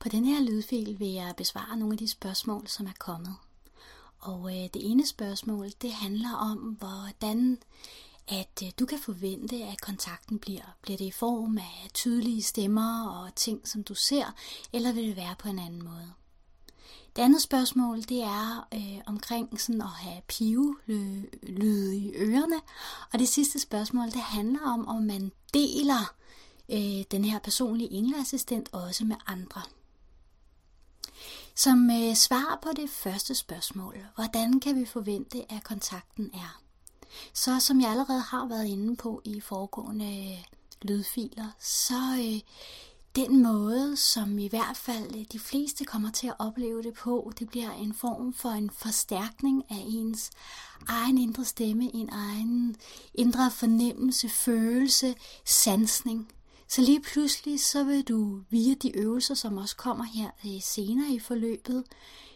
På den her lydfil vil jeg besvare nogle af de spørgsmål, som er kommet. Og øh, det ene spørgsmål, det handler om, hvordan at øh, du kan forvente, at kontakten bliver. Bliver det i form af tydelige stemmer og ting, som du ser, eller vil det være på en anden måde? Det andet spørgsmål, det er øh, omkring sådan at have pivelyde i ørerne. Og det sidste spørgsmål, det handler om, om man deler øh, den her personlige engleassistent også med andre. Som øh, svar på det første spørgsmål, hvordan kan vi forvente, at kontakten er? Så som jeg allerede har været inde på i foregående øh, lydfiler, så øh, den måde, som i hvert fald øh, de fleste kommer til at opleve det på, det bliver en form for en forstærkning af ens egen indre stemme, en egen indre fornemmelse, følelse, sansning. Så lige pludselig, så vil du via de øvelser, som også kommer her øh, senere i forløbet,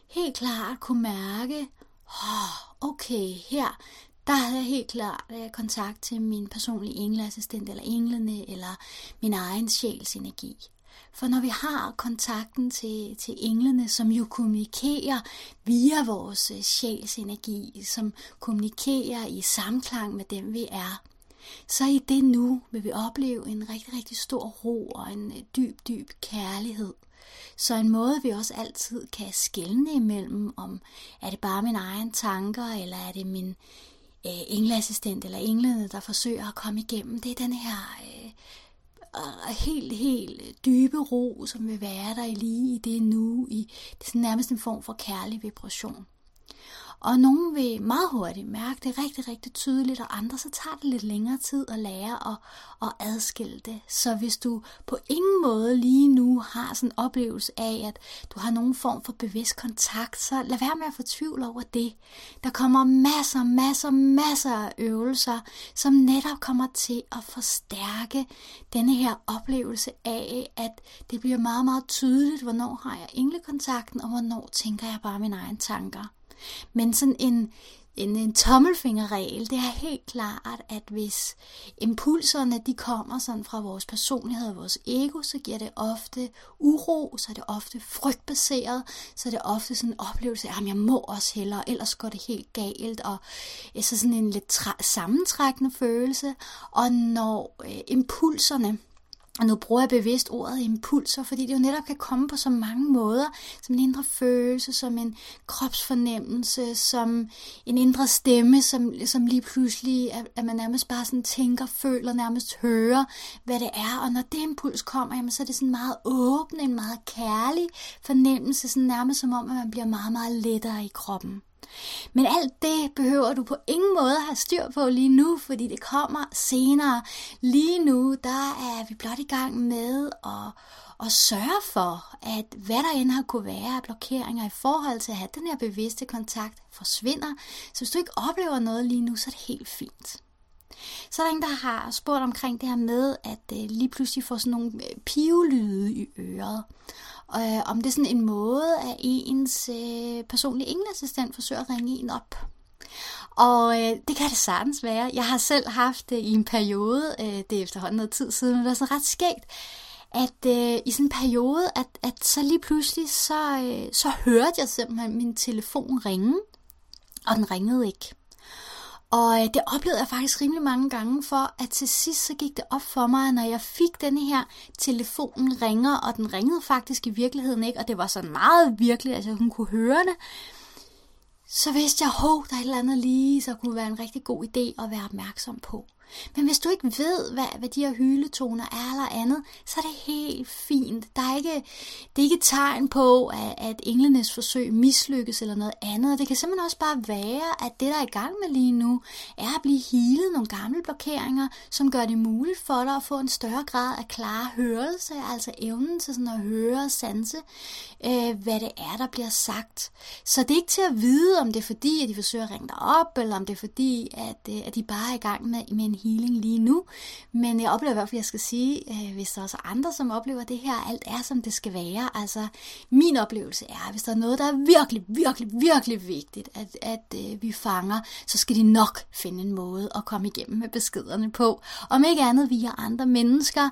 helt klart kunne mærke, oh, okay, her, der havde jeg helt klart øh, kontakt til min personlige engleassistent, eller englene, eller min egen sjælsenergi. For når vi har kontakten til, til englene, som jo kommunikerer via vores øh, sjæls sjælsenergi, som kommunikerer i samklang med dem, vi er, så i det nu vil vi opleve en rigtig, rigtig stor ro og en øh, dyb, dyb kærlighed. Så en måde, vi også altid kan skelne imellem, om er det bare mine egne tanker, eller er det min øh, engleassistent eller englene, der forsøger at komme igennem, det er den her øh, øh, helt, helt dybe ro, som vil være der lige i det nu, i det er sådan nærmest en form for kærlig vibration. Og nogen vil meget hurtigt mærke det rigtig, rigtig tydeligt, og andre så tager det lidt længere tid at lære at, at adskille det. Så hvis du på ingen måde lige nu har sådan en oplevelse af, at du har nogen form for bevidst kontakt, så lad være med at få tvivl over det. Der kommer masser, masser, masser af øvelser, som netop kommer til at forstærke denne her oplevelse af, at det bliver meget, meget tydeligt, hvornår har jeg englekontakten, og hvornår tænker jeg bare mine egne tanker. Men sådan en, en, en tommelfingerregel, det er helt klart, at hvis impulserne de kommer sådan fra vores personlighed og vores ego, så giver det ofte uro, så er det ofte frygtbaseret, så er det ofte sådan en oplevelse af, at jeg må også hellere, ellers går det helt galt, og øh, så sådan en lidt sammentrækkende følelse. Og når øh, impulserne, og nu bruger jeg bevidst ordet impulser, fordi det jo netop kan komme på så mange måder, som en indre følelse, som en kropsfornemmelse, som en indre stemme, som, som lige pludselig, at man nærmest bare sådan tænker, føler, nærmest hører, hvad det er. Og når det impuls kommer, jamen, så er det sådan meget åben, en meget kærlig fornemmelse, sådan nærmest som om, at man bliver meget, meget lettere i kroppen. Men alt det behøver du på ingen måde have styr på lige nu, fordi det kommer senere. Lige nu, der er vi blot i gang med at, at sørge for, at hvad der end har kunne være af blokeringer i forhold til at have den her bevidste kontakt, forsvinder. Så hvis du ikke oplever noget lige nu, så er det helt fint. Så er der en, der har spurgt omkring det her med, at øh, lige pludselig får sådan nogle øh, pivelyde i øret øh, om det er sådan en måde, at ens øh, personlige engleassistent forsøger at ringe en op. Og øh, det kan det sagtens være. Jeg har selv haft det i en periode, øh, det er efterhånden noget tid siden, men det er så ret skægt, at øh, i sådan en periode, at, at så lige pludselig, så, øh, så hørte jeg simpelthen min telefon ringe, og den ringede ikke. Og øh, det oplevede jeg faktisk rimelig mange gange, for at til sidst så gik det op for mig, når jeg fik denne her telefonen ringer, og den ringede faktisk i virkeligheden ikke, og det var sådan meget virkelig, altså hun kunne høre det, så vidste jeg, at der er et eller andet lige, så kunne være en rigtig god idé at være opmærksom på. Men hvis du ikke ved, hvad, hvad de her hyletoner er eller andet, så er det helt fint. Der er ikke, det er ikke et tegn på, at, at englenes forsøg mislykkes eller noget andet. Det kan simpelthen også bare være, at det, der er i gang med lige nu, er at blive healet nogle gamle blokeringer, som gør det muligt for dig at få en større grad af klar hørelse, altså evnen til sådan at høre og sanse, øh, hvad det er, der bliver sagt. Så det er ikke til at vide, om det er fordi, at de forsøger at ringe dig op, eller om det er fordi, at, øh, at de bare er i gang med, med en en healing lige nu, men jeg oplever i hvert fald, at jeg skal sige, øh, hvis der er andre, som oplever det her, alt er som det skal være. Altså, min oplevelse er, at hvis der er noget, der er virkelig, virkelig, virkelig vigtigt, at, at øh, vi fanger, så skal de nok finde en måde at komme igennem med beskederne på. Om ikke andet via andre mennesker,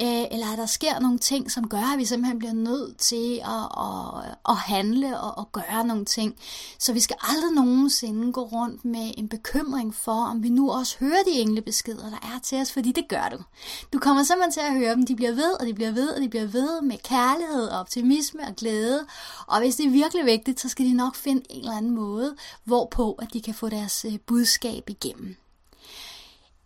øh, eller at der sker nogle ting, som gør, at vi simpelthen bliver nødt til at, at, at handle og at gøre nogle ting. Så vi skal aldrig nogensinde gå rundt med en bekymring for, om vi nu også hører de beskeder, der er til os, fordi det gør du. Du kommer simpelthen til at høre dem, de bliver ved, og de bliver ved, og de bliver ved med kærlighed og optimisme og glæde. Og hvis det er virkelig vigtigt, så skal de nok finde en eller anden måde, hvorpå at de kan få deres øh, budskab igennem.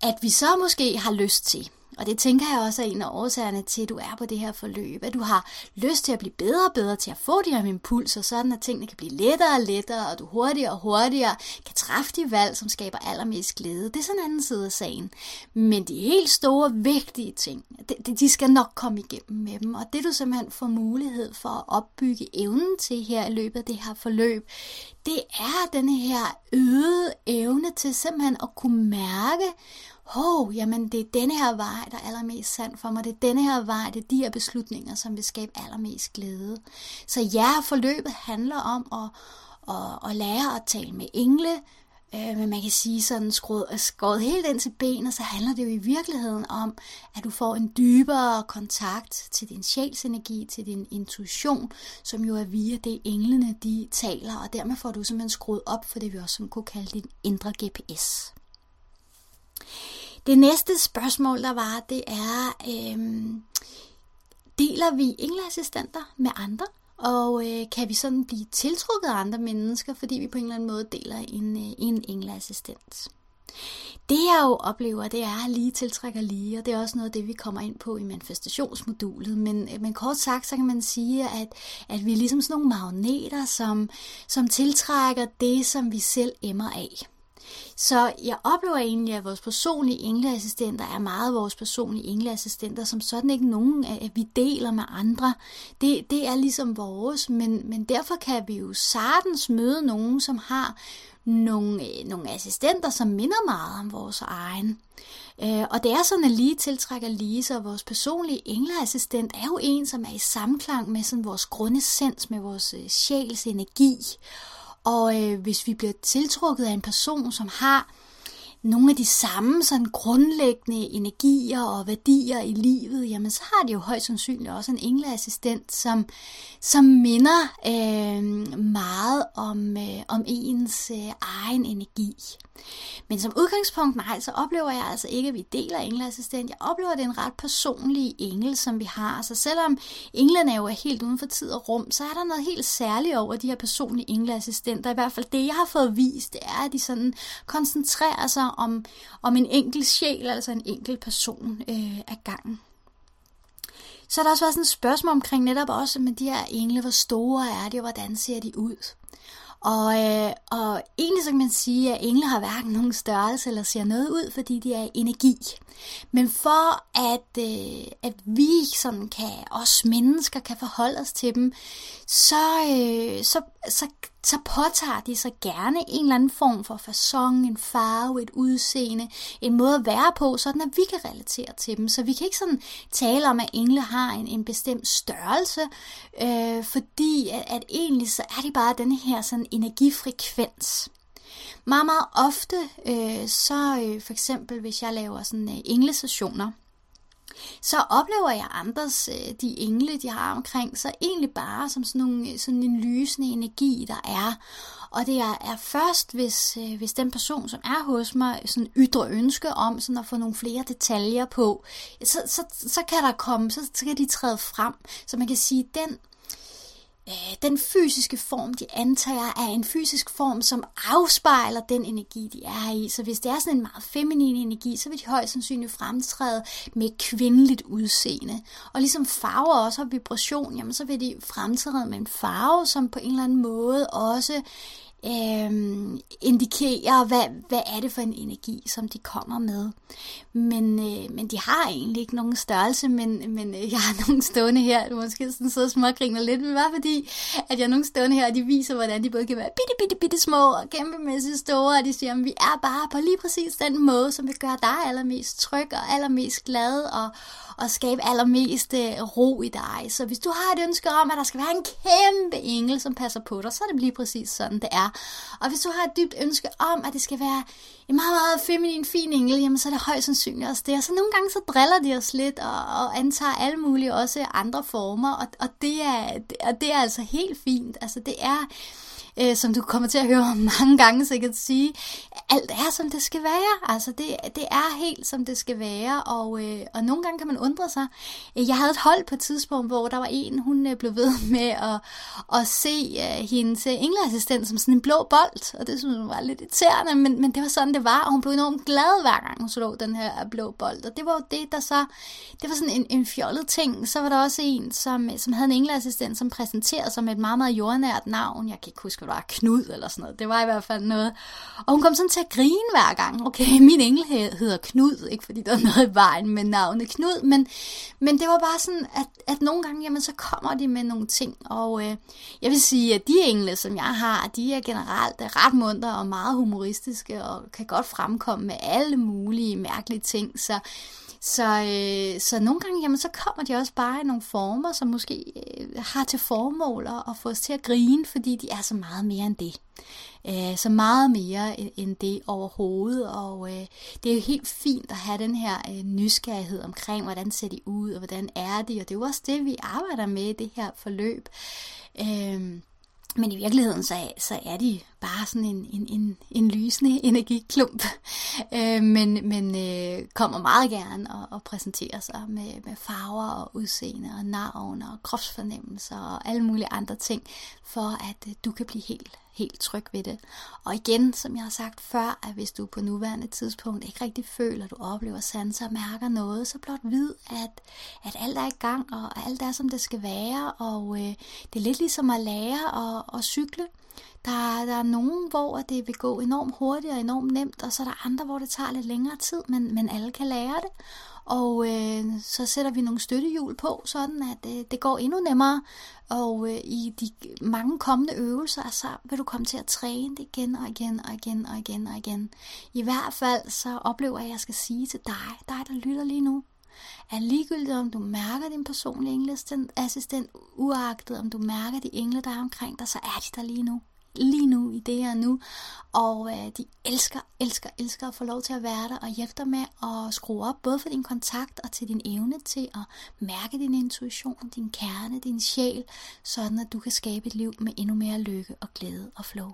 At vi så måske har lyst til, og det tænker jeg også er en af årsagerne til, at du er på det her forløb, at du har lyst til at blive bedre og bedre til at få de her impulser, sådan at tingene kan blive lettere og lettere, og du hurtigere og hurtigere kan træffe de valg, som skaber allermest glæde. Det er sådan en anden side af sagen. Men de helt store, vigtige ting, de skal nok komme igennem med dem, og det du simpelthen får mulighed for at opbygge evnen til her i løbet af det her forløb, det er denne her øgede evne til simpelthen at kunne mærke, hov, jamen det er denne her vej, der er allermest sand for mig. Det er denne her vej, det er de her beslutninger, som vil skabe allermest glæde. Så ja, forløbet handler om at, at, at lære at tale med engle, øh, men man kan sige sådan skåret, skåret helt ind til benet, så handler det jo i virkeligheden om, at du får en dybere kontakt til din sjælsenergi, til din intuition, som jo er via det englene, de taler, og dermed får du simpelthen skruet op for det, vi også kunne kalde din indre GPS. Det næste spørgsmål, der var, det er, øhm, deler vi engleassistenter med andre? Og øh, kan vi sådan blive tiltrukket af andre mennesker, fordi vi på en eller anden måde deler en, øh, en engleassistent? Det jeg jo oplever, det er lige tiltrækker lige, og det er også noget af det, vi kommer ind på i manifestationsmodulet. Men, øh, men kort sagt, så kan man sige, at, at vi er ligesom sådan nogle magneter, som, som tiltrækker det, som vi selv emmer af. Så jeg oplever egentlig, at vores personlige engleassistenter er meget vores personlige engleassistenter, som sådan ikke nogen, at vi deler med andre. Det, det er ligesom vores, men, men derfor kan vi jo sagtens møde nogen, som har nogle, øh, nogle assistenter, som minder meget om vores egen. Øh, og det er sådan, at lige tiltrækker lige, så vores personlige engleassistent er jo en, som er i samklang med sådan vores grundessens, med vores øh, sjæls energi. Og øh, hvis vi bliver tiltrukket af en person, som har nogle af de samme sådan grundlæggende energier og værdier i livet, jamen så har de jo højst sandsynligt også en engleassistent, som, som minder øh, meget om, øh, om ens øh, egen energi. Men som udgangspunkt, nej, så oplever jeg altså ikke, at vi deler engleassistent. Jeg oplever, at det er en ret personlig engel, som vi har. Så selvom englene jo er helt uden for tid og rum, så er der noget helt særligt over de her personlige engleassistenter. I hvert fald det, jeg har fået vist, det er, at de sådan koncentrerer sig om, om en enkelt sjæl, altså en enkelt person øh, ad gangen. Så er der også været sådan et spørgsmål omkring netop også med de her engle, hvor store er de, og hvordan ser de ud? Og, øh, og egentlig så kan man sige, at engle har hverken nogen størrelse eller ser noget ud, fordi de er energi. Men for at, øh, at vi sådan kan, os mennesker kan forholde os til dem, så, øh, så, så, så påtager de sig gerne en eller anden form for fasong, en farve, et udseende, en måde at være på, sådan at vi kan relatere til dem. Så vi kan ikke sådan tale om, at engle har en, en bestemt størrelse, øh, fordi at, at egentlig så er de bare den her sådan energifrekvens. Meget, meget ofte, øh, så øh, for eksempel hvis jeg laver sådan øh, englesessioner, så oplever jeg andres, øh, de engle, de har omkring sig, egentlig bare som sådan, nogle, øh, sådan en lysende energi, der er. Og det er, er først, hvis, øh, hvis den person, som er hos mig, sådan ytrer ønske om sådan at få nogle flere detaljer på, så, så, så kan der komme, så, så kan de træde frem. Så man kan sige, den Øh, den fysiske form, de antager, er en fysisk form, som afspejler den energi, de er i. Så hvis det er sådan en meget feminin energi, så vil de højst sandsynligt fremtræde med kvindeligt udseende. Og ligesom farver også har vibration, jamen så vil de fremtræde med en farve, som på en eller anden måde også øh, indikerer, hvad, hvad er det for en energi, som de kommer med. Men, øh, men de har egentlig ikke nogen størrelse, men, men øh, jeg har nogle stående her, du måske sådan sidder og smågriner lidt, men bare fordi, at jeg har nogle stående her, og de viser, hvordan de både kan være bitte, bitte, bitte små og kæmpemæssigt store, og de siger, at vi er bare på lige præcis den måde, som vil gøre dig allermest tryg og allermest glad, og, og skabe allermest øh, ro i dig. Så hvis du har et ønske om, at der skal være en kæmpe engel, som passer på dig, så er det lige præcis sådan, det er. Og hvis du har et dybt ønske om, at det skal være en meget, meget feminin, fin engel, jamen så er det højst sandsynligt også det. Og så nogle gange så driller de os lidt og, og antager alle mulige også andre former, og, og, det er, og det er altså helt fint. Altså det er øh, som du kommer til at høre mange gange sikkert sige, alt er som det skal være. Altså det, det er helt som det skal være, og, øh, og nogle gange kan man undre sig. Øh, jeg havde et hold på et tidspunkt, hvor der var en, hun øh, blev ved med at, at se øh, hendes øh, engleassistent som sådan en blå bold, og det synes hun var lidt irriterende, men, men det var sådan det var, og hun blev enormt glad hver gang hun slog den her blå bold, og det var jo det, der så, det var sådan en, en fjollet ting. Så var der også en, som, som havde en engleassistent, som præsenterede sig med et meget, meget jordnært navn. Jeg kan ikke huske, det var Knud eller sådan noget. Det var i hvert fald noget. Og hun kom sådan til at grine hver gang. Okay, min engel hedder Knud, ikke fordi der er noget i vejen med navnet Knud, men, men det var bare sådan, at, at nogle gange, jamen, så kommer de med nogle ting. Og øh, jeg vil sige, at de engle, som jeg har, de er generelt øh, ret muntre og meget humoristiske, og kan godt fremkomme med alle mulige mærkelige ting. Så så, øh, så nogle gange, jamen, så kommer de også bare i nogle former, som måske øh, har til formål at, få os til at grine, fordi de er så meget mere end det. Øh, så meget mere end, end det overhovedet, og øh, det er jo helt fint at have den her øh, nysgerrighed omkring, hvordan ser de ud, og hvordan er de, og det er jo også det, vi arbejder med i det her forløb. Øh, men i virkeligheden, så, så er de bare sådan en, en, en, en lysende energiklump, øh, men, men øh, kommer meget gerne og, og præsenterer sig med, med farver og udseende og navn og kropsfornemmelser og alle mulige andre ting, for at øh, du kan blive helt helt tryg ved det. Og igen, som jeg har sagt før, at hvis du på nuværende tidspunkt ikke rigtig føler, at du oplever sanser og mærker noget, så blot vid, at, at alt er i gang, og alt er som det skal være, og øh, det er lidt ligesom at lære at, at cykle. Der, der er nogen, hvor det vil gå enormt hurtigt og enormt nemt, og så er der andre, hvor det tager lidt længere tid, men, men alle kan lære det. Og øh, så sætter vi nogle støttehjul på, sådan at øh, det går endnu nemmere. Og øh, i de mange kommende øvelser, så vil du komme til at træne det igen og igen og igen og igen og igen. I hvert fald så oplever jeg, at jeg skal sige til dig, dig der lytter lige nu, at ligegyldigt om du mærker din personlige assistent, uagtet om du mærker de engle, der er omkring dig, så er de der lige nu lige nu, i det her nu. Og øh, de elsker, elsker, elsker at få lov til at være der og hjælpe dig med at skrue op, både for din kontakt og til din evne til at mærke din intuition, din kerne, din sjæl, sådan at du kan skabe et liv med endnu mere lykke og glæde og flow.